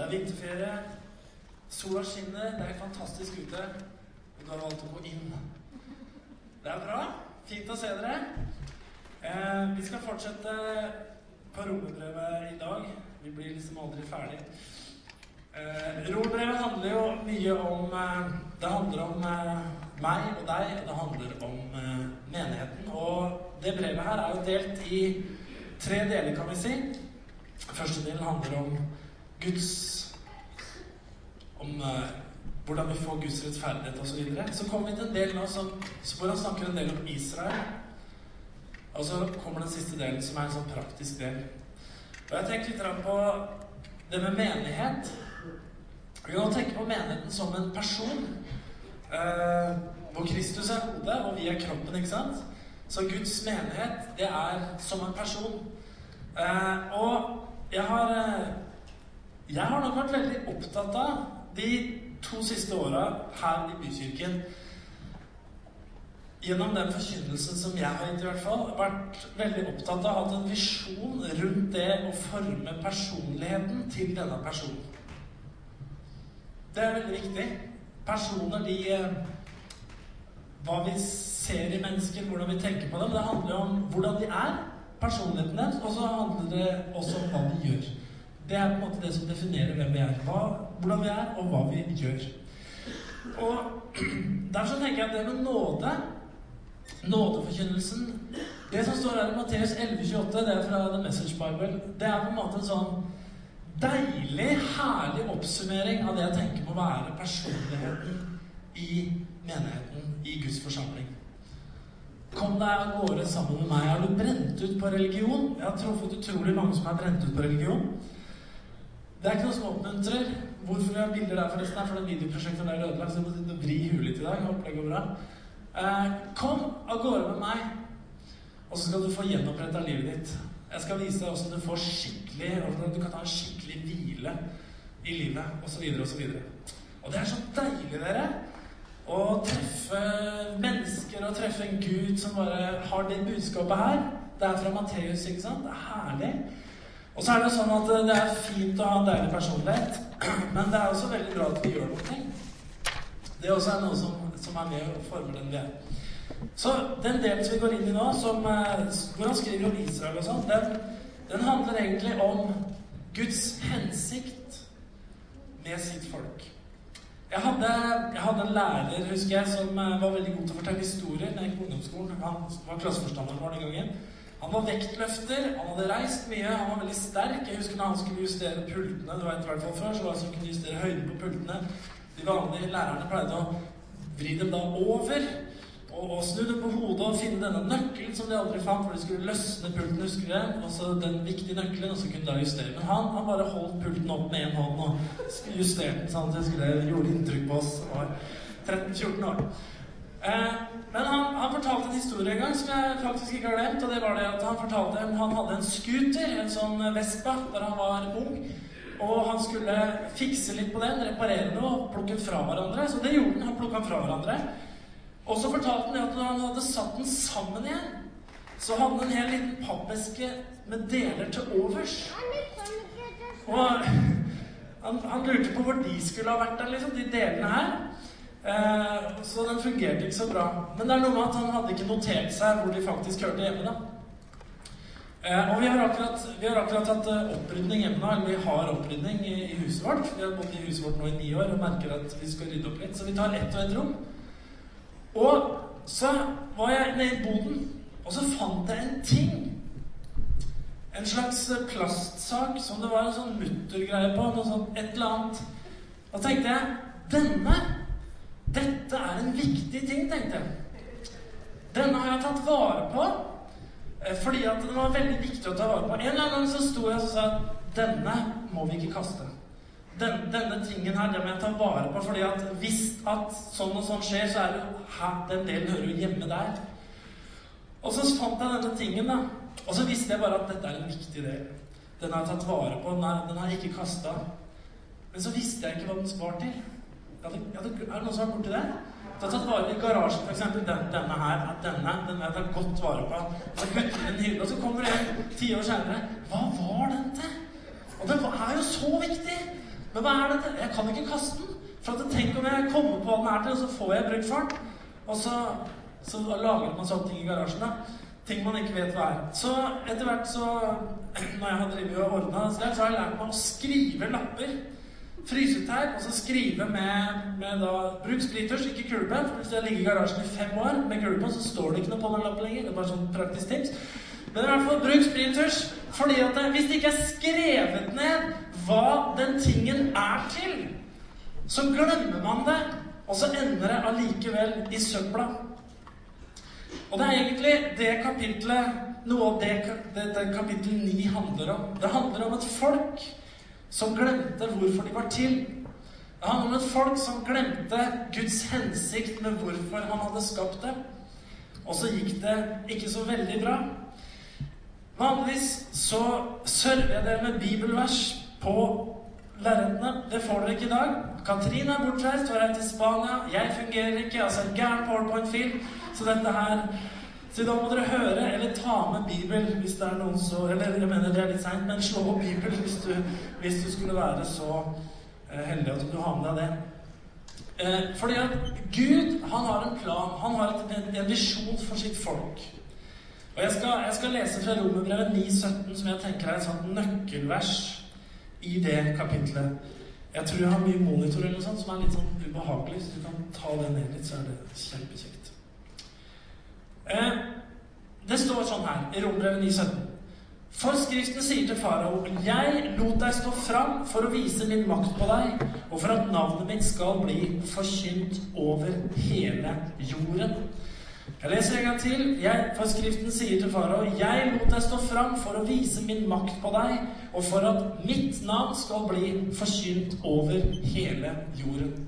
Det er vinterferie. Sola skinner. Det er fantastisk ute. Og du har valgt å gå inn. Det er bra. Fint å se dere. Eh, vi skal fortsette på romerbrevet i dag. Vi blir liksom aldri ferdig. Eh, romerbrevet handler jo mye om eh, Det handler om eh, meg og deg, og det handler om eh, menigheten. Og det brevet her er jo delt i tre deler, kan vi si. Første delen handler om Guds Om eh, hvordan vi får Guds rettferdighet osv. Så, videre. så kommer vi til en del nå som, hvor han snakker en del om Israel. Og så kommer den siste delen, som er en sånn praktisk del. Og jeg tenker litt på det med menighet. Vi kan tenke på menigheten som en person. Eh, hvor Kristus er hodet, og vi er kroppen, ikke sant? Så Guds menighet, det er som en person. Eh, og jeg har eh, Jeg har nok vært veldig opptatt av de to siste åra her i Bykirken Gjennom den forkynnelsen som jeg har gitt, i hvert fall, vært veldig opptatt av hatt en visjon rundt det å forme personligheten til denne personen. Det er veldig viktig. Personer, de eh, Hva vi ser i mennesker, hvordan vi tenker på dem. Det handler om hvordan de er, personligheten deres, og så handler det også om hva de gjør. Det er på en måte det som definerer hvem vi er. Hva, hvordan vi er, og hva vi gjør. Og Derfor tenker jeg at det med nåde Nådeforkynnelsen Det som står her i Matteus 11,28, det er fra The Message Bible, det er på en måte en sånn deilig, herlig oppsummering av det jeg tenker må være personligheten i menigheten, i Guds forsamling. Kom deg av gårde sammen med meg. Har du brent ut på religion? Jeg har truffet utrolig mange som er brent ut på religion. Det er ikke noe som oppmuntrer. Hvorfor jeg har bilder der, forresten? er for den videoprosjektet der er ødelagt, så jeg må vri huet litt i dag. Håper det går bra. Eh, kom av gårde med meg, og så skal du få gjenoppretta livet ditt. Jeg skal vise deg hvordan du får skikkelig hvordan du kan ta en skikkelig hvile i livet, osv., osv. Og, og det er så deilig, dere, å treffe mennesker og treffe en Gud som bare har det budskapet her. Det er fra Matteus, ikke sant? Det er herlig. Og så er det sånn at det er fint å ha en deilig personlighet, men det er også veldig bra at vi gjør noe. Det også er noe som som er med og former den vi er. Så den delen som vi går inn i nå, som, eh, hvor han skriver om Israel og sånn, den, den, handler egentlig om Guds hensikt med sitt folk. Jeg hadde, jeg hadde en lærer, husker jeg, som eh, var veldig god til å fortelle historier da jeg gikk ungdomsskolen. Han var klasseforstanderen vår den gangen. Han var vektløfter, han hadde reist mye, han var veldig sterk. Jeg husker når han skulle justere pultene, det var i hvert fall før, så var det som kunne justere høyden på pultene. De vanlige lærerne pleide å vri dem da over og, og snu dem på hodet og finne denne nøkkelen som de aldri fant, for de skulle løsne pulten, husker du Og så den viktige nøkkelen, og så kunne de da justere. Men han, han bare holdt pulten opp med én hånd og justerte den sånn at det gjorde inntrykk på oss. Det var 13-14 år. Eh, men han, han, fortalte en historie en gang som jeg faktisk ikke har glemt. Og det var det at han fortalte at han hadde en scooter, en sånn Vespa, da han var ung. Og han skulle fikse litt på den, reparere noe, plukke den fra hverandre. Så det gjorde han. Han plukka fra hverandre. Og så fortalte han at når han hadde satt den sammen igjen, så hadde han en hel liten pappeske med deler til overs. Og han, han, lurte på hvor de skulle ha vært, der, liksom, de delene her. Eh, så den fungerte ikke så bra. Men det er noe med at han hadde ikke notert seg hvor de faktisk hørte hjemme. da. Eh, og vi har akkurat, vi har akkurat hatt eh, opprydning hjemme da, Eller vi har opprydning i, i, huset vårt. Vi har bodd i huset vårt nå i ni år og merker at vi skal rydde opp litt. Så vi tar ett og ett rom. Og så var jeg nede i boden, og så fant jeg en ting. En slags plastsak som det var en sånn muttergreie på. Noe sånt, et eller annet. Da tenkte jeg Denne! Dette er en viktig ting, tenkte jeg. Denne har jeg tatt vare på. Eh, fordi at den var veldig viktig å ta vare på. En eller annen gang så sto jeg og sa denne må vi ikke kaste. Den, denne tingen her, den må jeg ta vare på. fordi at hvis at sånn og sånn skjer, så er det jo her, den delen hører jo hjemme der. Og så fant jeg denne tingen, da. Og så visste jeg bare at dette er en viktig del. Den har jeg tatt vare på. Den, har jeg ikke kasta. Men så visste jeg ikke hva den var til. Jeg det, ja, det, er det noen som har borti det? Du har tatt vare i garasjen, f.eks. Den, denne her. Denne den er tatt godt vare på. Så putter en hylle, og så kommer du igjen ti år senere. Hva var den til? Og den er jo så viktig! Men hva er dette? Jeg kan ikke kaste den. For tenk om jeg kommer på den er til, og så får jeg brukt fart. Og så, så lager man sånne ting i garasjen. da. Ting man ikke vet hva er. Så etter hvert så Når jeg har drevet og ordna så har jeg lært meg å skrive lapper. Frysetegn, og så skrive med, med da Bruk sprittusj, ikke kulepenn. For hvis jeg ligger i garasjen i fem år med kulepenn, så står det ikke noe på den lappen lenger. Det er bare sånn praktisk tips. Men i hvert fall bruk sprittusj. Fordi at hvis det ikke er skrevet ned hva den tingen er til, så glemmer man det. Og så ender det allikevel i søpla. Og det er egentlig det kapitlet Noe av det, det, det kapittel 9 handler om. Det handler om et folk som glemte hvorfor de var til. Det handler om et folk som glemte Guds hensikt med hvorfor han hadde skapt det. Og så gikk det ikke så veldig bra. Vanligvis så server jeg dere med bibelvers på lerretene. Det får dere ikke i dag. Katrine er bortreist, hun er til Spania. Jeg fungerer ikke. Jeg en gæren powerpoint-film. Så dette her Så da må dere høre eller ta med Bibel hvis det er noen så Eller jeg mener det er litt seint, men slå opp Bibel hvis du, hvis du skulle være så eh, heldig at du har med deg det. Eh, fordi at Gud, han har en plan. Han har et, en visjon for sitt folk. Og jeg skal, jeg skal lese fra Romerbrevet 9,17, som jeg tenker er et sånt nøkkelvers i det kapitlet. Jeg tror jeg har mye monitor eller noe sånt som er litt sånn ubehagelig. Så du kan ta det ned litt, så er det kjempekjekt. Eh, det står sånn her i Rombrevet 9,17. For Skriften sier til farao, 'Jeg lot deg stå fram for å vise min makt på deg', 'og for at navnet mitt skal bli forkynt over hele jorden'. Jeg leser en gang til. Jeg, for Skriften sier til farao, 'Jeg lot deg stå fram for å vise min makt på deg', 'og for at mitt navn skal bli forkynt over hele jorden'.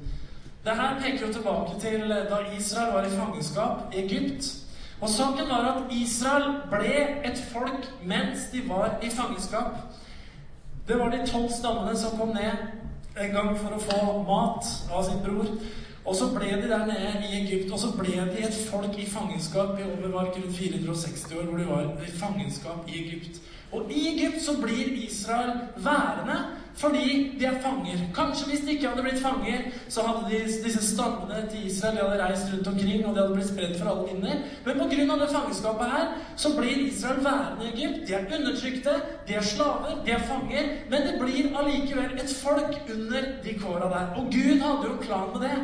Det her peker jo tilbake til da Israel var i fangenskap i Egypt. Og saken var at Israel ble et folk mens de var i fangenskap. Det var de tolv stammene som kom ned en gang for å få mat av sin bror. Og så ble de der nede i Egypt, og så ble de et folk i fangenskap i overvark rundt 460 år, hvor de var i fangenskap i Egypt. Og i Egypt så blir Israel værende fordi de er fanger. Kanskje hvis de ikke hadde blitt fanger, så hadde de, disse stammene til Israel de hadde reist rundt omkring, og de hadde blitt spredd for alle vinder. Men pga. det fangenskapet her, så blir Israel værende i Egypt. De er undertrykte, de er slaver, de er fanger. Men det blir allikevel et folk under de kåra der. Og Gud hadde jo en plan med det.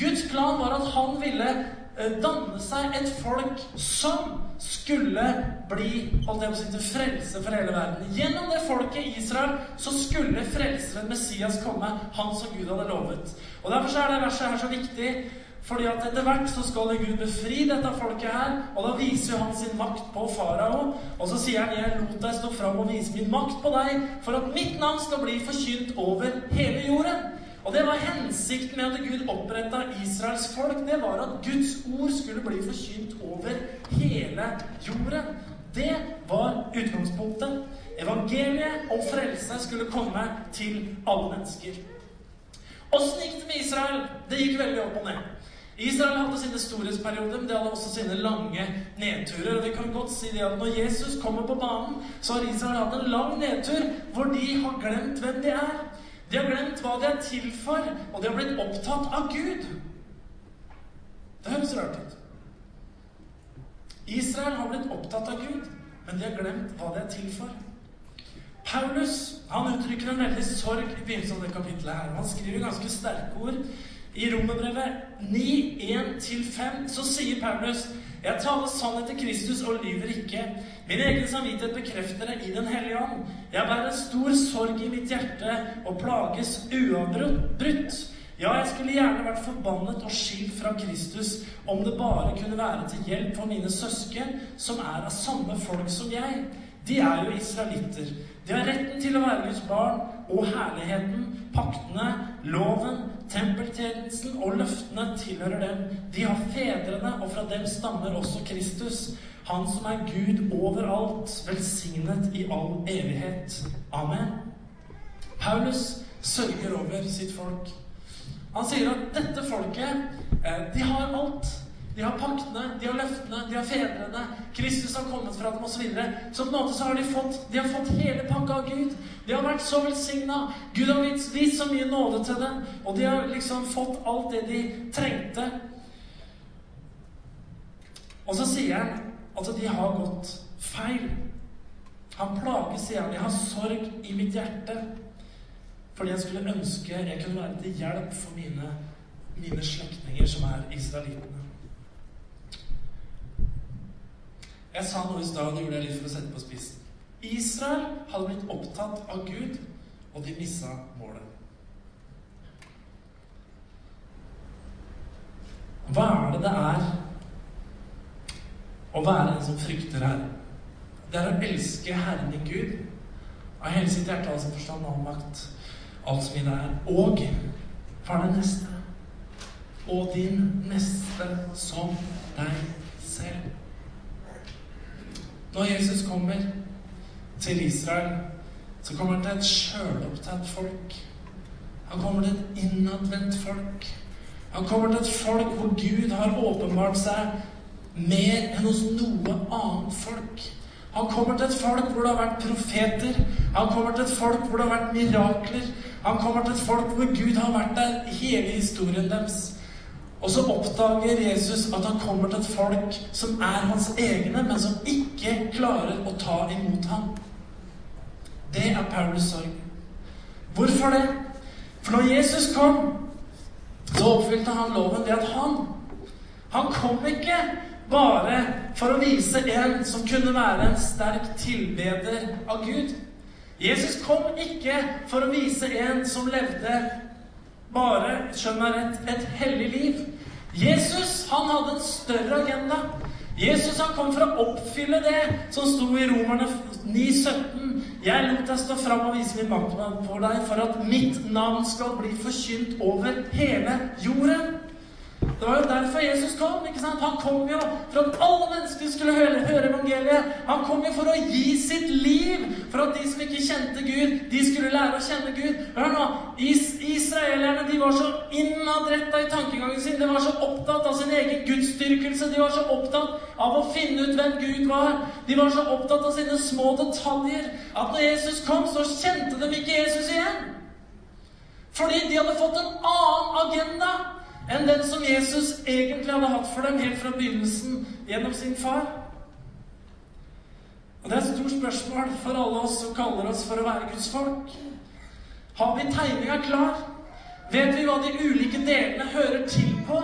Guds plan var at han ville danne seg et folk som skulle bli holdt jeg på å si, til frelse for hele verden. Gjennom det folket Israel så skulle frelseren Messias komme, han som Gud hadde lovet. Og Derfor er det verset her så viktig. Fordi at etter hvert så skal Gud befri dette folket her, og da viser han sin makt på farao. Og så sier han 'Jeg lot deg stå fram og vise min makt på deg', for at mitt navn skal bli forkynt over hele jorden. Og det var hensikten med at Gud oppretta Israels folk. Det var at Guds ord skulle bli forkynt over hele jorden. Det var utgangspunktet. Evangeliet og frelse skulle komme til alle mennesker. Åssen gikk det med Israel? Det gikk veldig opp og ned. Israel hadde sine storhetsperioder, men det hadde også sine lange nedturer. Og vi kan godt si det at når Jesus kommer på banen, så har Israel hatt en lang nedtur hvor de har glemt hvem de er. De har glemt hva de er til for, og de har blitt opptatt av Gud. Det høres rart ut. Israel har blitt opptatt av Gud, men de har glemt hva de er til for. Paulus han uttrykker en veldig sorg i begynnelsen av det kapitlet. her. Han skriver ganske sterke ord. I Romerbrevet 9.1-5 så sier Paulus jeg taler sannhet til Kristus og lyver ikke. Min egen samvittighet bekrefter det i Den hellige ånd. Jeg bærer stor sorg i mitt hjerte og plages uavbrutt. Ja, jeg skulle gjerne vært forbannet og skilt fra Kristus om det bare kunne være til hjelp for mine søsken, som er av samme folk som jeg. De er jo israelitter. De har retten til å være Guds barn og herligheten, paktene, loven, tempeltjenesten og løftene tilhører dem. De har fedrene, og fra dem stammer også Kristus. Han som er Gud overalt, velsignet i all evighet. Amen. Paulus sørger over sitt folk. Han sier at dette folket, eh, de har alt. De har paktene, de har løftene, de har fedrene. Kristus har kommet fra dem, osv. Så, på en måte så har de fått De har fått hele pakka av Gud. De har vært så velsigna. Gud har vist, så mye nåde til dem. Og de har liksom fått alt det de trengte. Og så sier han at de har gått feil. Han plages, sier han. Jeg har sorg i mitt hjerte. Fordi jeg skulle ønske jeg kunne være til hjelp for mine, mine slektninger som er israelittene. Jeg sa noe i stad, det gjorde jeg litt for å sette på spissen. Israel hadde blitt opptatt av Gud, og de missa målet. Hva er det det er å være en som frykter Herren? Det er å elske Herren i Gud av hele sitt hjerte, altså forstand og makt alt som i deg er. Og for den neste. Og din neste som deg selv. Når Jesus kommer til Israel, så kommer han til et sjølopptatt folk. Han kommer til et innadvendt folk. Han kommer til et folk hvor Gud har åpenbart seg mer enn hos noe annet folk. Han kommer til et folk hvor det har vært profeter. Han kommer til et folk hvor det har vært mirakler. Han kommer til et folk hvor Gud har vært der hele historien deres. Og så oppdager Jesus at han kommer til et folk som er hans egne, men som ikke klarer å ta imot ham. Det er Paulus sorg. Hvorfor det? For når Jesus kom, så oppfylte han loven ved at han Han kom ikke bare for å vise en som kunne være en sterk tilbeder av Gud. Jesus kom ikke for å vise en som levde bare, skjønn meg rett, et hellig liv. Jesus han hadde en større agenda. Jesus han kom for å oppfylle det som sto i Romerne 9,17. Jeg lot deg stå fram og vise min makt for deg, for at mitt navn skal bli forkynt over hele jorden. Det var jo derfor Jesus kom. ikke sant? Han kom jo for at alle mennesker skulle høre, høre, evangeliet. Han kom jo for å gi sitt liv for at de som ikke kjente Gud, de skulle lære å kjenne Gud. Hør nå, is Israelerne de var så innadretta i tankegangen sin. De var så opptatt av sin egen gudsdyrkelse. De var så opptatt av å finne ut hvem Gud var. De var så opptatt av sine små detaljer at når Jesus kom, så kjente de ikke Jesus igjen. Fordi de hadde fått en annen agenda enn den som Jesus egentlig hadde hatt for dem helt fra begynnelsen gjennom sin far. Og Det er et stort spørsmål for alle oss som kaller oss for å være Guds folk. Har vi tegninga klar? Vet vi hva de ulike delene hører til på?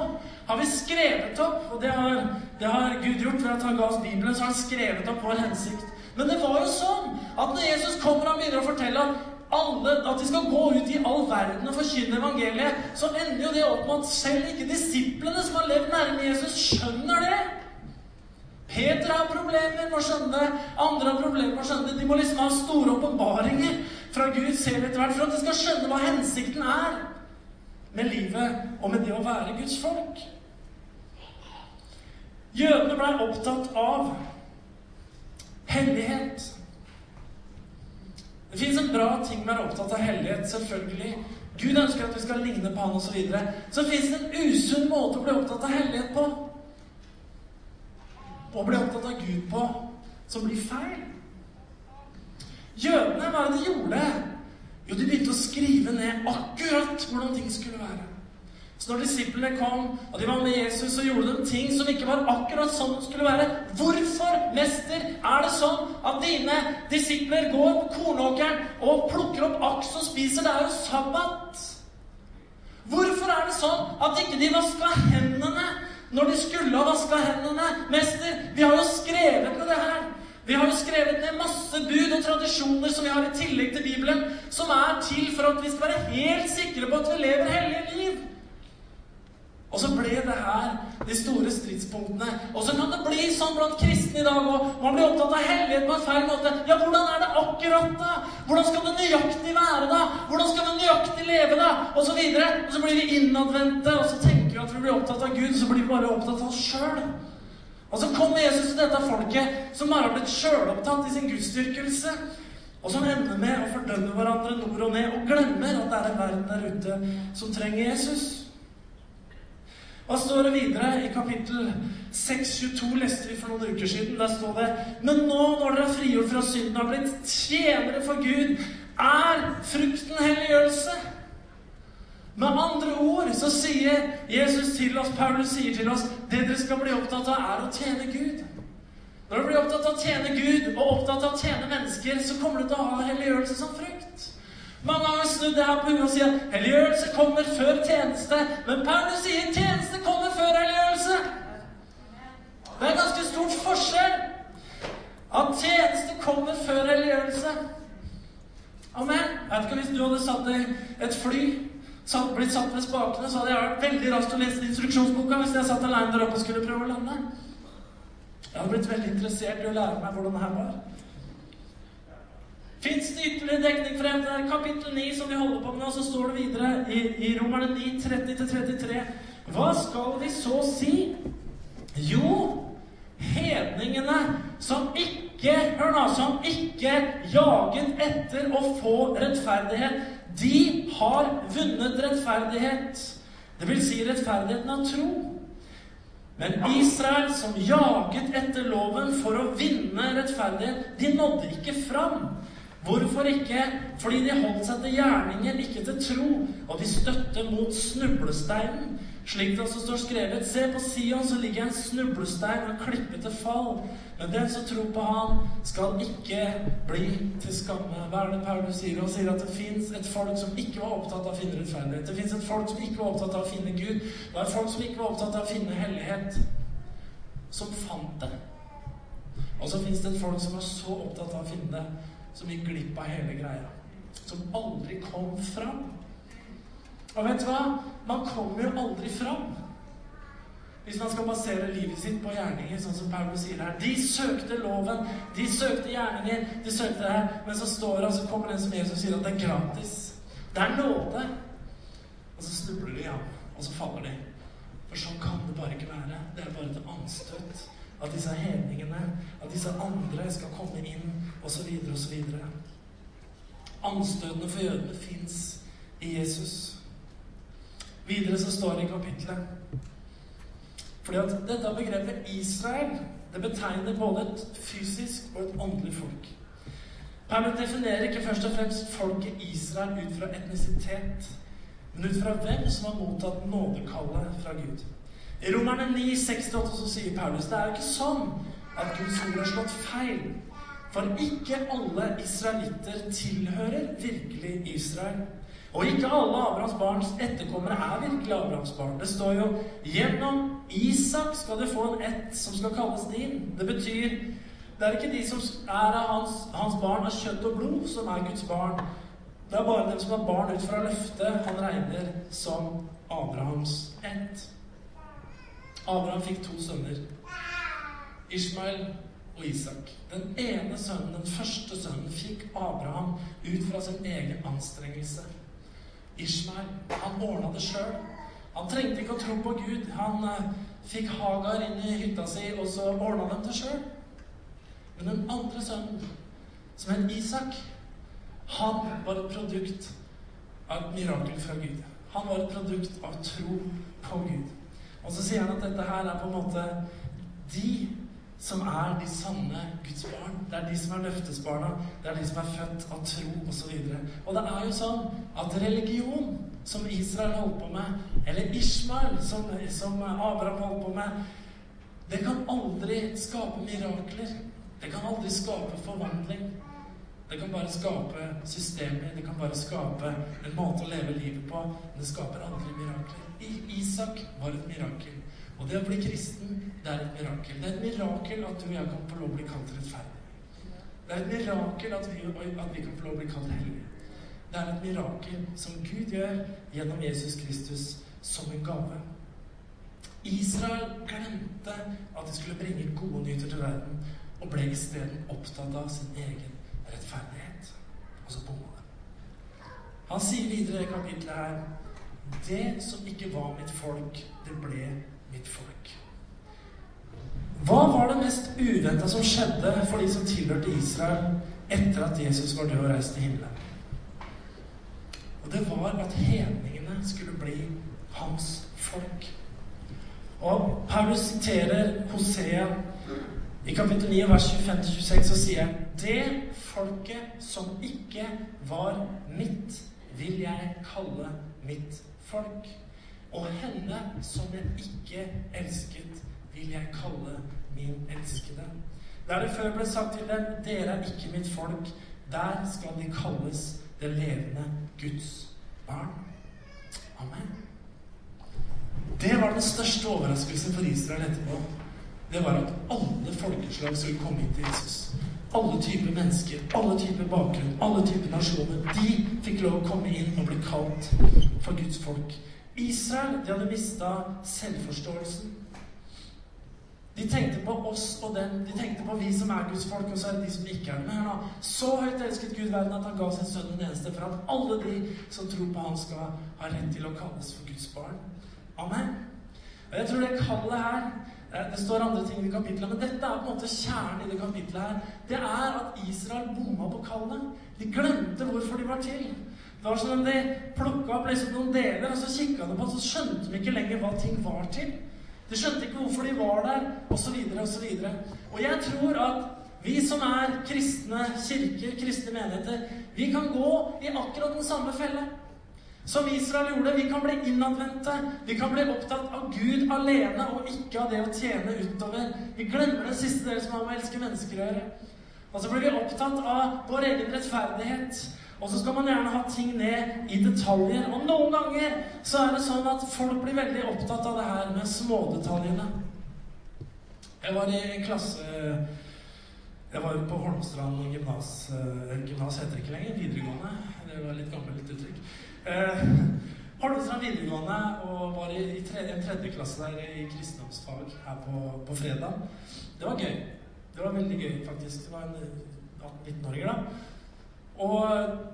Har vi skrevet opp, og det har, det har Gud gjort ved at han ga oss Bibelen, så har han skrevet opp vår hensikt. Men det var jo sånn at når Jesus kommer og begynner å fortelle at alle, at de skal gå ut i all verden og forkynne evangeliet, så ender jo det opp med at selv ikke disiplene som har levd nærme Jesus, skjønner det. Peter har problemer med å skjønne. Andre har problemer med å skjønne. De må liksom ha store åpenbaringer fra Gud selv etter hvert for at de skal skjønne hva hensikten er med livet og med det å være Guds folk. Jødene blei opptatt av hellighet. Det fins en bra ting med å være opptatt av hellighet, selvfølgelig. Gud ønsker at vi skal ligne på han osv. Så, videre. så fins det en usunn måte å bli opptatt av hellighet på. Å bli opptatt av Gud på som blir feil. Jødene, hva er det de gjorde? Jo, de begynte å skrive ned akkurat hvordan ting skulle være. Så når disiplene kom, og de var med Jesus, så gjorde de ting som ikke var akkurat sånn det skulle være. Hvorfor, mester, er det sånn at dine disipler går på kornåkeren og plukker opp aks og spiser? Det er jo sabbat. Hvorfor er det sånn at ikke de vaska hendene når de skulle ha vaska hendene? Mester, vi har jo skrevet ned det her. Vi har jo skrevet ned masse bud og tradisjoner som vi har i tillegg til Bibelen, som er til for at vi skal være helt sikre på at vi lever hellige liv. Og så ble det her de store stridspunktene. Og så kan det bli sånn blant kristne i dag òg. Man blir opptatt av hellighet på en feil måte. Ja, hvordan er det akkurat, da? Hvordan skal det nøyaktig være, da? Hvordan skal det nøyaktig leve, da? Og så videre. Og så blir vi innadvendte, og så tenker vi at vi blir opptatt av Gud, så blir vi bare opptatt av oss sjøl. Og så kommer Jesus til dette folket som bare har blitt sjølopptatt i sin gudsdyrkelse. Og som ender med å fordømme hverandre nord og ned, og glemmer at det er en verden der ute som trenger Jesus. Hva står det videre i kapittel 622, leste vi for noen uker siden. Der står det Men nå når dere er frigjort fra synden og har blitt tjenere for Gud, er frukten helliggjørelse. Med andre ord så sier Jesus til oss, Paulus sier til oss, det dere skal bli opptatt av, er å tjene Gud. Når du blir opptatt av å tjene Gud og opptatt av å tjene mennesker, så kommer du til å ha helliggjørelse som frukt. Mange ganger snudde jeg på hodet og sier helliggjørelse kommer før tjeneste. Men Paulus sier tjeneste kommer før helliggjørelse. Det er ganske stort forskjell. At tjeneste kommer før helliggjørelse. Amen. Jeg vet ikke Hvis du hadde satt deg et fly, satt, blitt satt ved spakene, så hadde jeg vært veldig raskt å lese instruksjonsboka hvis jeg satt alene der oppe og skulle prøve å lande. Jeg hadde blitt veldig interessert i å lære meg hvordan det her var. Fins det ytterligere dekning for det? er kapittel 9 som vi holder på med nå, så står det videre i, i Romerne 9, 30-33. Hva skal vi så si? Jo, hedningene som ikke Hør nå, som ikke jaget etter å få rettferdighet, de har vunnet rettferdighet. Det vil si rettferdigheten av tro. Men Israel, som jaget etter loven for å vinne rettferdighet, de nådde ikke fram. Hvorfor ikke? Fordi de holdt seg til gjerninger, ikke til tro. Og de støtte mot snublesteinen. Slik det også står skrevet Se, på Sion så ligger en snublestein og klippet til fall. Men den som tror på Han, skal ikke bli til skamme. Hva er det Paulus sier? Han sier at det fins et folk som ikke var opptatt av å finne rettferdighet. Det fins et folk som ikke var opptatt av å finne Gud. Det er folk som ikke var opptatt av å finne hellighet, som fant det. Og så fins det et folk som var så opptatt av å finne det som gikk glipp av hele greia. Som aldri kom fram. Og vet du hva? Man kommer jo aldri fram. Hvis man skal basere livet sitt på gjerninger, sånn som Paulus sier her. De søkte loven, de søkte gjerninger, de søkte det her. Men så står det, og så kommer en som Jesus sier at det er gratis. Det er nåde. Og så snubler de, ja. Og så faller de. For sånn kan det bare ikke være. Det er bare et anstøt at disse hedningene, at disse andre skal komme inn, osv., osv. Anstøtene for jødene fins i Jesus. Videre så står det i kapittelet fordi at dette begrepet Israel det betegner både et fysisk og et åndelig folk. Paulus definerer ikke først og fremst folket Israel ut fra etnisitet, men ut fra hvem som har mottatt nådekallet fra Gud. I Romerne 9, 68 så sier Paulus det er jo ikke sånn at Guds ord har slått feil. For ikke alle israelitter tilhører virkelig Israel. Og ikke alle Abrahams barns etterkommere er virkelig Abrahams barn. Det står jo 'Gjennom Isak skal du få en ett som skal kalles din'. Det betyr det er ikke de som er av hans, hans barn av kjøtt og blod, som er Guds barn. Det er bare dem som er barn ut fra løftet, han regner som Abrahams ett. Abraham fikk to sønner. Ishmael og Isak. Den ene sønnen, den første sønnen, fikk Abraham ut fra sin egen anstrengelse. Ishmael, han ordna det sjøl. Han trengte ikke å tro på Gud. Han uh, fikk Hagar inn i hytta si, og så ordna dem det sjøl. Men den andre sønnen, som het Isak, han var et produkt av et mirakel fra Gud. Han var et produkt av tro på Gud. Og så sier han at dette her er på en måte de som er de sanne Guds barn. Det er de som er løftesbarna. Det er de som er født av tro osv. Og, så og det er jo sånn at religion, som Israel holdt på med, eller Ishmael, som, som Abraham holdt på med, det kan aldri skape mirakler. Det kan aldri skape forvandling. Det kan bare skape systemer, det kan bare skape en måte å leve livet på. Men det skaper andre mirakler. Isak var et mirakel. Og det å bli kristen, det er et mirakel. Det er et mirakel at du og jeg kan få lov å bli kalt rettferdig. Det er et mirakel at vi, at vi kan få lov å bli kalt hellige. Det er et mirakel som Gud gjør gjennom Jesus Kristus som en gave. Israel glemte at de skulle bringe gode nyheter til verden, og ble isteden opptatt av sin egen rettferdighet. Og så bomma de. Han sier videre i kapittelet her det som ikke var mitt folk, det ble mitt folk. Hva var det mest uventa som skjedde for de som tilhørte Israel etter at Jesus var død og reist til himmelen? Og det var at hedningene skulle bli hans folk. Og Paulus siterer Hosea i kapittel 9, vers 25-26, så sier han Det folket som ikke var mitt, vil jeg kalle mitt folk. Og henne som jeg ikke elsket, vil jeg kalle min elskede. Der det før ble sagt til dem, dere er ikke mitt folk, der skal de kalles det levende Guds barn. Amen. Det var den største overraskelsen for Israel etterpå. Det var at alle folkeslag skulle komme inn til Jesus. Alle typer mennesker, alle typer bakgrunn, alle typer nasjoner. De fikk lov å komme inn og bli kalt for Guds folk. Israel de hadde mista selvforståelsen. De tenkte på oss og dem. De tenkte på vi som er Guds folk, og så er det de som ikke er det. Men nå. Så høyt elsket Gud verden at han ga sin sønn den eneste for at alle de som tror på han skal ha rett til å kalles for Guds barn. Amen. Og jeg tror det kallet her Det står andre ting i kapitlet, men dette er på en måte kjernen i det kapitlet her. Det er at Israel bomma på kallet. De glemte hvorfor de var til. Det var som om de plukka opp liksom noen deler, og så kikka de på, så skjønte de ikke lenger hva ting var til. De skjønte ikke hvorfor de var der, osv., osv. Og, og jeg tror at vi som er kristne kirker, kristne menigheter, vi kan gå i akkurat den samme felle. Som Israel gjorde. Vi kan bli innadvendte. Vi kan bli opptatt av Gud alene og ikke av det å tjene utover. Vi glemmer den siste delen som har med å elske mennesker å gjøre. Og så blir vi opptatt av vår egen rettferdighet. Og så skal man gjerne ha ting ned i detaljer. Og noen ganger så er det sånn at folk blir veldig opptatt av det her med smådetaljene. Jeg var i klasse Jeg var på Holmstrand gymnas. Gymnas heter det ikke lenger. Videregående. Det var litt gammelt uttrykk. Eh, fra videregående og var i, i tredje, tredje klasse der i kristendomsfag her på, på, fredag. Det var gøy. Det var veldig gøy, faktisk. Det var en 18-19-åringer, da. Og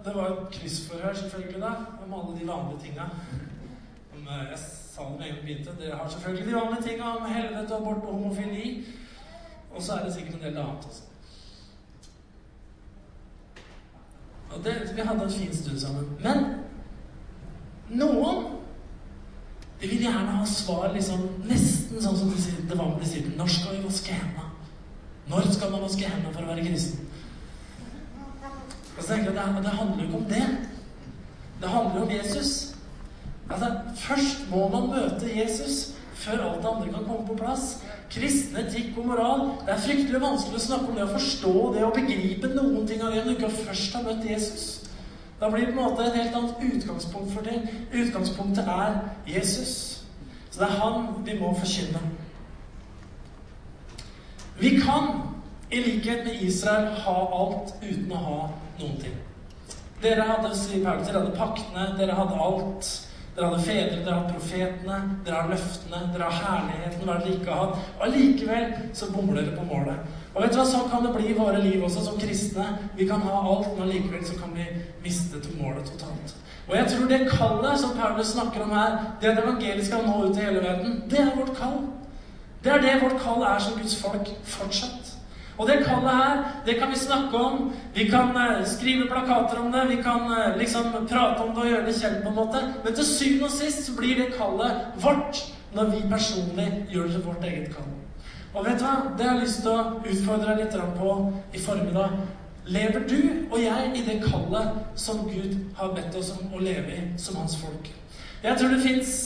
det var et kryssforhør, selvfølgelig, da, om alle de vanlige tinga. Eh, jeg sa det med en gang begynte. Dere har selvfølgelig de vanlige tinga om helvete, abort og homofili. Og så er det sikkert en del annet også. Og det, vi hadde en fin stund sammen. Men noen de vil gjerne ha svar liksom, nesten sånn som de det var med disiplene. Når skal vi vaske hendene? Når skal man vaske hendene for å være kristen? Og så tenker jeg at det, det handler jo ikke om det. Det handler jo om Jesus. Altså, Først må man møte Jesus før alt det andre kan komme på plass. Kristen etikk og moral. Det er fryktelig vanskelig å snakke om det å forstå det og begripe noen ting av det når du ikke først har møtt Jesus. Da blir det på en måte et helt annet utgangspunkt for ting. Utgangspunktet er Jesus. Så det er han vi må forkynne. Vi kan, i likhet med Israel, ha alt uten å ha noen ting. Dere hadde, dere hadde paktene, dere hadde alt. Dere hadde fedre, dere hadde profetene, dere har løftene, dere har herligheten, hva dere ikke har hatt. Allikevel så bomler dere på målet. Og vet du hva, Sånn kan det bli i våre liv også som kristne. Vi kan ha alt, men likevel så kan vi miste til målet totalt. Og jeg tror det kallet som Paulus snakker om her, det at evangeliet skal nå ut til hele verden, det er vårt kall. Det er det vårt kall er som Guds folk fortsatt. Og det kallet her, det kan vi snakke om. Vi kan uh, skrive plakater om det. Vi kan uh, liksom prate om det og gjøre det kjent, på en måte. Men til syvende og sist så blir det kallet vårt når vi personlig gjør det til vårt eget kall. Og vet du hva? Det har jeg lyst til å utfordre deg litt på i formiddag. Lever du og jeg i det kallet som Gud har bedt oss om å leve i som hans folk? Jeg tror det fins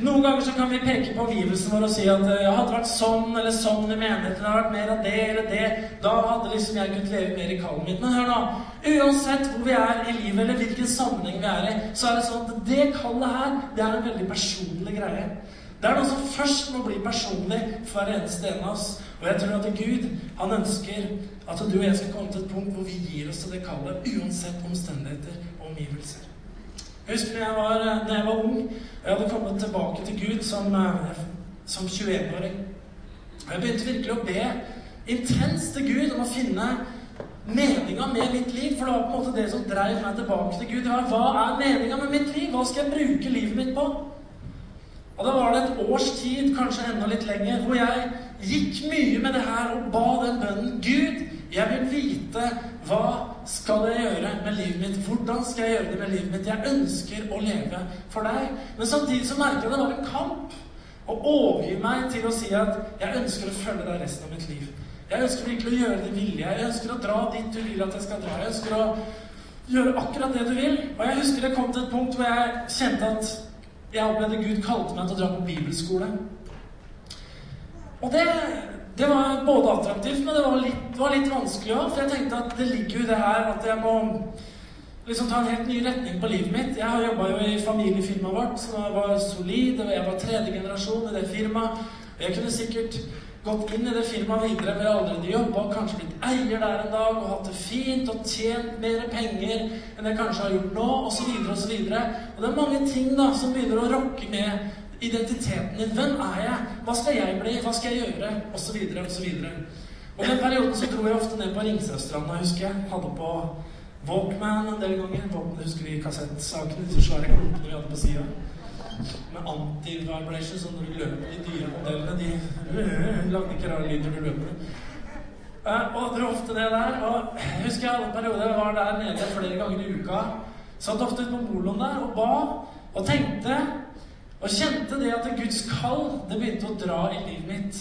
noen ganger så kan vi peke på omgivelsene våre og si at jeg hadde vært sånn eller sånn i menigheten, hadde vært mer av det eller det, da hadde liksom jeg kunnet leve mer i kallet mitt. Men hør nå. Uansett hvor vi er i livet, eller hvilken sammenheng vi er i, så er det sånn at det kallet her, det er en veldig personlig greie. Det er noe som først må bli personlig for hver eneste en av oss. Og jeg tror at Gud han ønsker at du og jeg skal komme til et punkt hvor vi gir oss til det kallet, uansett omstendigheter og omgivelser. Jeg husker da jeg var, da jeg var ung jeg hadde kommet tilbake til Gud som, eh, som 21-åring. Og Jeg begynte virkelig å be intenst til Gud om å finne meninga med mitt liv. For det var på en måte det som dreiv meg tilbake til Gud. Hva er meninga med mitt liv? Hva skal jeg bruke livet mitt på? Og da var det et års tid, kanskje enda litt lenger, hvor jeg gikk mye med det her og ba den bønnen. Gud, jeg vil vite hva skal jeg gjøre med livet mitt? Hvordan skal jeg gjøre det med livet mitt? Jeg ønsker å leve for deg. Men samtidig så merker jeg det var en kamp. å overgi meg til å si at jeg ønsker å følge deg resten av mitt liv. Jeg ønsker virkelig å gjøre din vilje. Jeg ønsker å dra dit du vil at jeg skal dra. Jeg ønsker å gjøre akkurat det du vil. Og jeg husker det kom til et punkt hvor jeg kjente at jeg opplevde Gud kalte meg til å dra på bibelskole. Og det, det var både attraktivt, men det var litt, var litt vanskelig òg. For jeg tenkte at det ligger jo i det her at jeg må liksom ta en helt ny retning på livet mitt. Jeg har jobba jo i familiefirmaet vårt, som var solid. og Jeg var tredje generasjon i det firmaet. Jeg kunne sikkert gått inn i det firmaet videre, har allerede jobba, kanskje blitt eier der en dag og hatt det fint og tjent mer penger enn jeg kanskje har gjort nå, osv.. Og, og det er mange ting da som begynner å rokke med identiteten din. Hvem er jeg? Hva skal jeg bli? Hva skal jeg gjøre? Osv. osv. Og den perioden så dro jeg ofte ned på Ringsøystranda, husker jeg. Hadde på Walkman en del ganger. Walkman, husker vi kassettsakene? Disse svære klumpene vi hadde på sida. Med anti-vibration, så når du løper de dyre modellene, de lagde ikke rare lyder når du løper. Uh, og dro ofte det der. Og jeg husker jeg hadde en periode jeg var der nede flere ganger i uka. Satt ofte ute på moloen der og ba og tenkte og kjente det at Guds kall det begynte å dra i livet mitt.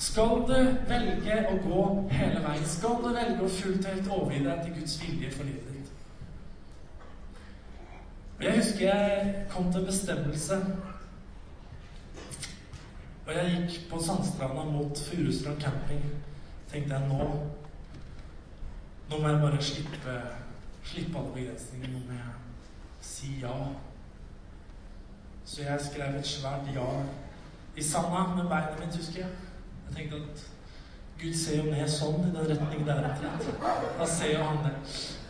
Skal du velge å gå hele veien? Skal du velge å fullt helt overgi deg til Guds vilje for livet Jeg husker jeg kom til bestemmelse. Og jeg gikk på Sandstranda mot Furustrand camping. tenkte jeg nå Nå må jeg bare slippe, slippe alle begrensninger. Nå må jeg si ja. Så jeg skrev et svært ja i sanda med beinet mitt, husker jeg. Jeg tenkte at Gud ser jo ned sånn, i den retningen der. Da ser jo han det.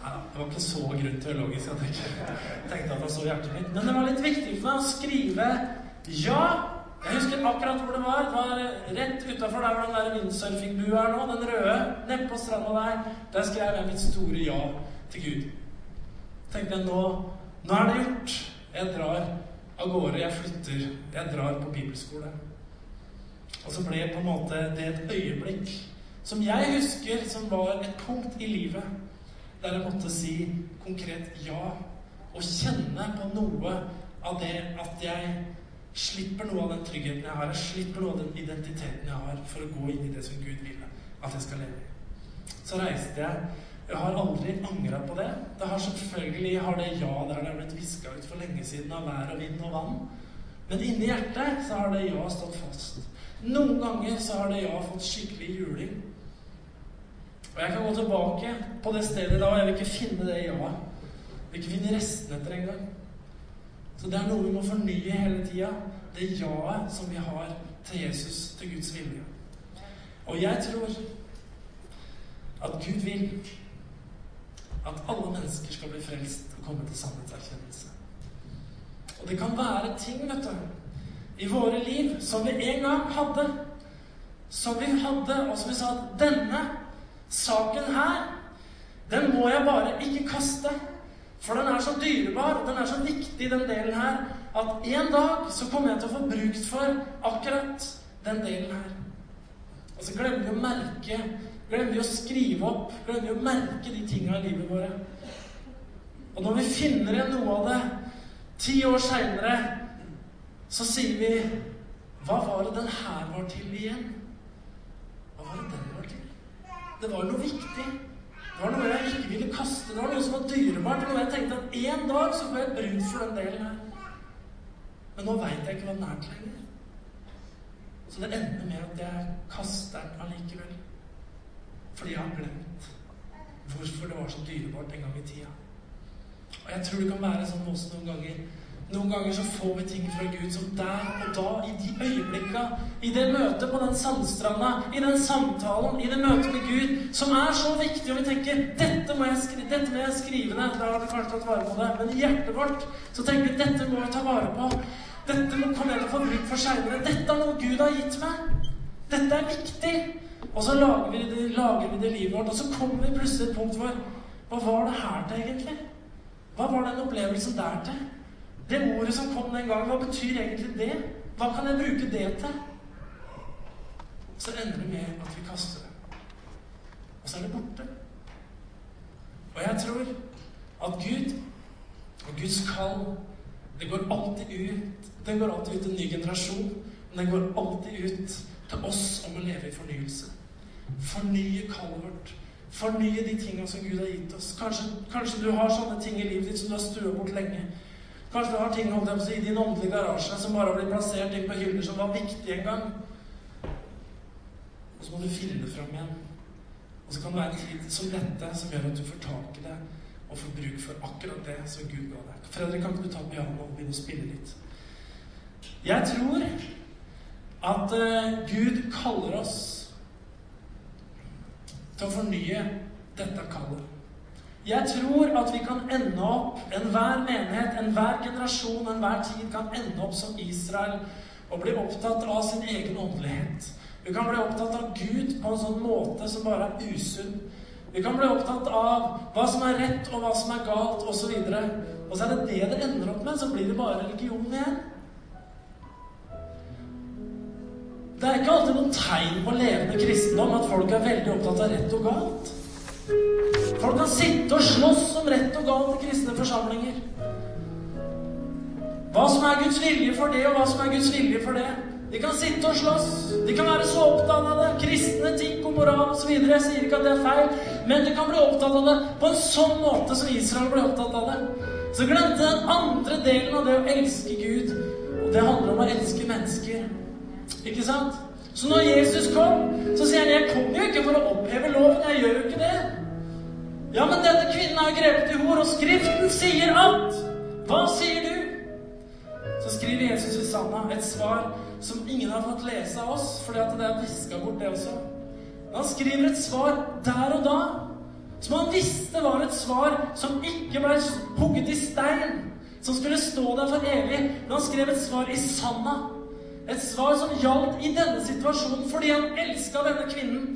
Det var ikke så grunn teologisk at jeg ikke tenkte at han så hjertet mitt. Men det var litt viktig for meg å skrive ja. Jeg husker akkurat hvor det var. Det var rett utafor der hvor den der windsurfingbua er nå. Den røde. Nedpå stranda der. Der skrev jeg mitt store ja til Gud. Tenkte jeg nå Nå er det gjort. Jeg drar av gårde. Jeg flytter. Jeg drar på bibelskole. Og så ble på en måte det et øyeblikk som jeg husker som var et punkt i livet der jeg måtte si konkret ja. Og kjenne på noe av det at jeg slipper noe av den tryggheten jeg har. Jeg slipper noe av den identiteten jeg har, for å gå inn i det som Gud ville at jeg skal leve i. Så reiste jeg jeg har aldri angra på det. Det har selvfølgelig har det ja der det er blitt viska ut for lenge siden av vær og vind og vann. Men inni hjertet så har det ja stått fast. Noen ganger så har det ja fått skikkelig juling. Og jeg kan gå tilbake på det stedet da, og jeg vil ikke finne det ja-et. Jeg vil ikke finne restene etter engang. Så det er noe vi må fornye hele tida. Det ja-et som vi har til Jesus, til Guds vilje. Og jeg tror at Gud vil at alle mennesker skal bli frelst og komme til sannhetserkjennelse. Og det kan være ting, vet du, i våre liv som vi en gang hadde. Som vi hadde, og som vi sa at denne saken her, den må jeg bare ikke kaste. For den er så dyrebar, den er så viktig, den delen her, at en dag så kommer jeg til å få brukt for akkurat den delen her. Og så glemmer vi å merke Glemmer vi å skrive opp, glemmer vi å merke de tinga i livet våre. Og når vi finner igjen noe av det ti år seinere, så sier vi Hva var det den her var til igjen? Hva var det den? Det var noe viktig. Det var noe jeg ikke ville kaste. Det var noe som var dyrebart. Noe jeg tenkte at en dag så får jeg bruk for den delen her. Men nå veit jeg ikke hva den er til lenger. Så det ender med at jeg kaster den allikevel. Fordi jeg har glemt hvorfor det var så dyrebart en gang i tida. Og jeg tror det kan være sånn også noen ganger. Noen ganger så får vi ting fra Gud som der og da, i de øyeblikka, i det møtet på den sandstranda, i den samtalen, i det møtet med Gud, som er så viktig, og vi tenker dette må jeg, skrive, dette må jeg skrive ned. Da har vi kanskje tatt vare på det. Men i hjertet vårt så tenker vi dette må jeg ta vare på. Dette må komme til å få bruk for seinere. Dette er noe Gud har gitt meg. Dette er viktig. Og så lager vi, det, lager vi det livet vårt, og så kommer vi plutselig et punkt hvor Hva var det her til, egentlig? Hva var den opplevelsen der til? Det ordet som kom den gangen, hva betyr egentlig det? Hva kan jeg bruke det til? Så ender det med at vi kaster det. Og så er det borte. Og jeg tror at Gud og Guds kall det går alltid ut Det går alltid ut en ny generasjon Men den går alltid ut til oss om å leve i fornyelse. Fornye kallet vårt. Fornye de tingene som Gud har gitt oss. Kanskje, kanskje, du har sånne ting i livet ditt som du har stua bort lenge. Kanskje du har ting holdt jeg på, i din åndelige garasje som bare har blitt plassert inn på hyller som var viktige en gang. Og så må du finne det fram igjen. Og så kan det være en tid som dette som gjør at du får tak i det og får bruk for akkurat det som Gud ga deg. Fredrik, kan ikke du ta pianoet og begynne å spille litt? Jeg tror at uh, Gud kaller oss til å fornye dette kallet. Jeg tror at vi kan ende opp, enhver menighet, enhver generasjon, enhver tid kan ende opp som Israel og bli opptatt av sin egen åndelighet. Vi kan bli opptatt av Gud på en sånn måte som bare er usunn. Vi kan bli opptatt av hva som er rett, og hva som er galt, osv. Og, og så er det det det ender opp med. Så blir det bare religion igjen. Det er ikke alltid noen tegn på levende kristendom at folk er veldig opptatt av rett og galt. Folk kan sitte og slåss om rett og galt i kristne forsamlinger. Hva som er Guds vilje for det, og hva som er Guds vilje for det. De kan sitte og slåss. De kan være så opptatt av det. Kristne, etikk og moral osv. Jeg sier ikke at det er feil, men de kan bli opptatt av det på en sånn måte som Israel ble opptatt av det. Så glemte den andre delen av det å elske Gud. Og det handler om å elske mennesker. Ikke sant? Så når Jesus kom, så sier han 'Jeg kom jo ikke for å oppheve loven. Jeg gjør jo ikke det.' Ja, men denne kvinnen er grepet i hor, og Skriften sier at Hva sier du? Så skriver Jesus i Sanna et svar som ingen har fått lese av oss, fordi at det er viska bort, det også. Men han skriver et svar der og da som han visste var et svar som ikke ble hugget i stein, som skulle stå der for evig. Men han skrev et svar i Sanna. Et svar som gjaldt i denne situasjonen fordi han elska denne kvinnen.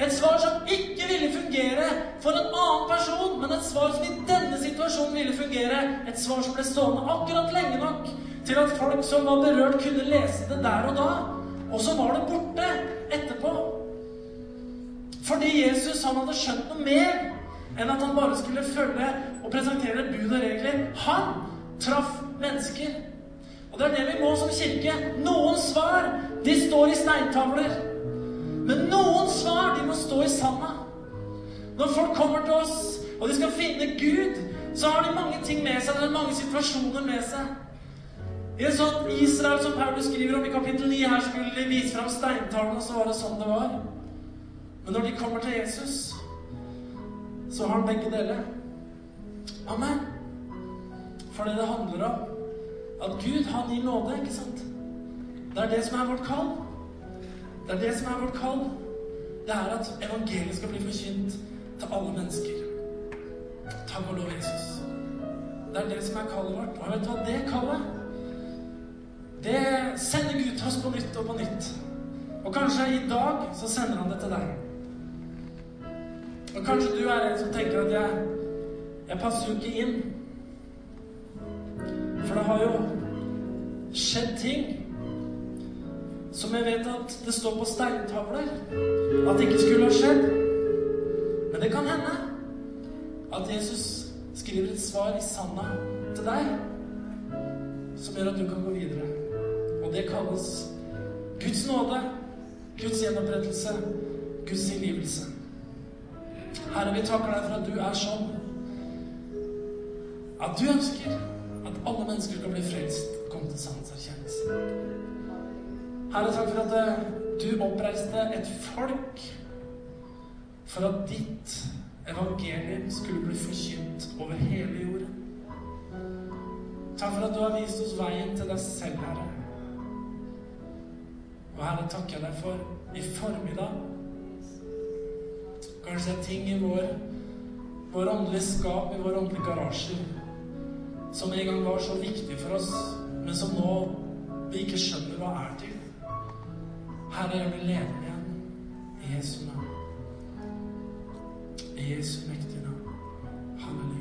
Et svar som ikke ville fungere for en annen person, men et svar som i denne situasjonen ville fungere. Et svar som ble stående akkurat lenge nok til at folk som var berørt, kunne lese det der og da. Og så var det borte etterpå. Fordi Jesus han hadde skjønt noe mer enn at han bare skulle følge og presentere bud og regler. Han traff mennesker. Og det er det vi må som kirke. Noen svar, de står i steintavler. Men noen svar, de må stå i sanda. Når folk kommer til oss, og de skal finne Gud, så har de mange ting med seg. Det er mange situasjoner med seg. I en sånn Israel som Paulus skriver om i kapittel 9, her skulle de vise fram steintavlene, så var det sånn det var. Men når de kommer til Jesus, så har han begge deler. Amen. For det det handler om, at Gud, han gir nåde, ikke sant? Det er det som er vårt kall. Det er det som er vårt kall. Det er at evangeliet skal bli forkynt til alle mennesker. Takk og lov, Jesus. Det er det som er kallet vårt. Og vet du hva det kallet Det sender Gud til oss på nytt og på nytt. Og kanskje i dag så sender han det til deg. Og kanskje du er en som tenker at jeg, jeg passer jo ikke inn. For det har jo skjedd ting som jeg vet at det står på steintavler at det ikke skulle ha skjedd. Men det kan hende at Jesus skriver et svar i sanda til deg som gjør at du kan gå videre. Og det kalles Guds nåde, Guds gjenopprettelse, Guds tilgivelse. Herre, vi takker deg for at du er sånn at du ønsker at alle mennesker skal bli frelst og komme til sannhetserkjennelse. Herre, takk for at eh, du oppreiste et folk for at ditt evangelium skulle bli forkynt over hele jorden. Takk for at du har vist oss veien til deg selv, Herre. Og Herre, takker jeg deg for i formiddag Kanskje det er ting i vår, vår åndelige skap, i vår åndelige garasje, som en gang var så viktig for oss, men som nå vi ikke skjønner hva er til. Herre, jeg vil leve igjen i Jesu navn. I Jesu mektige navn. Halleluja.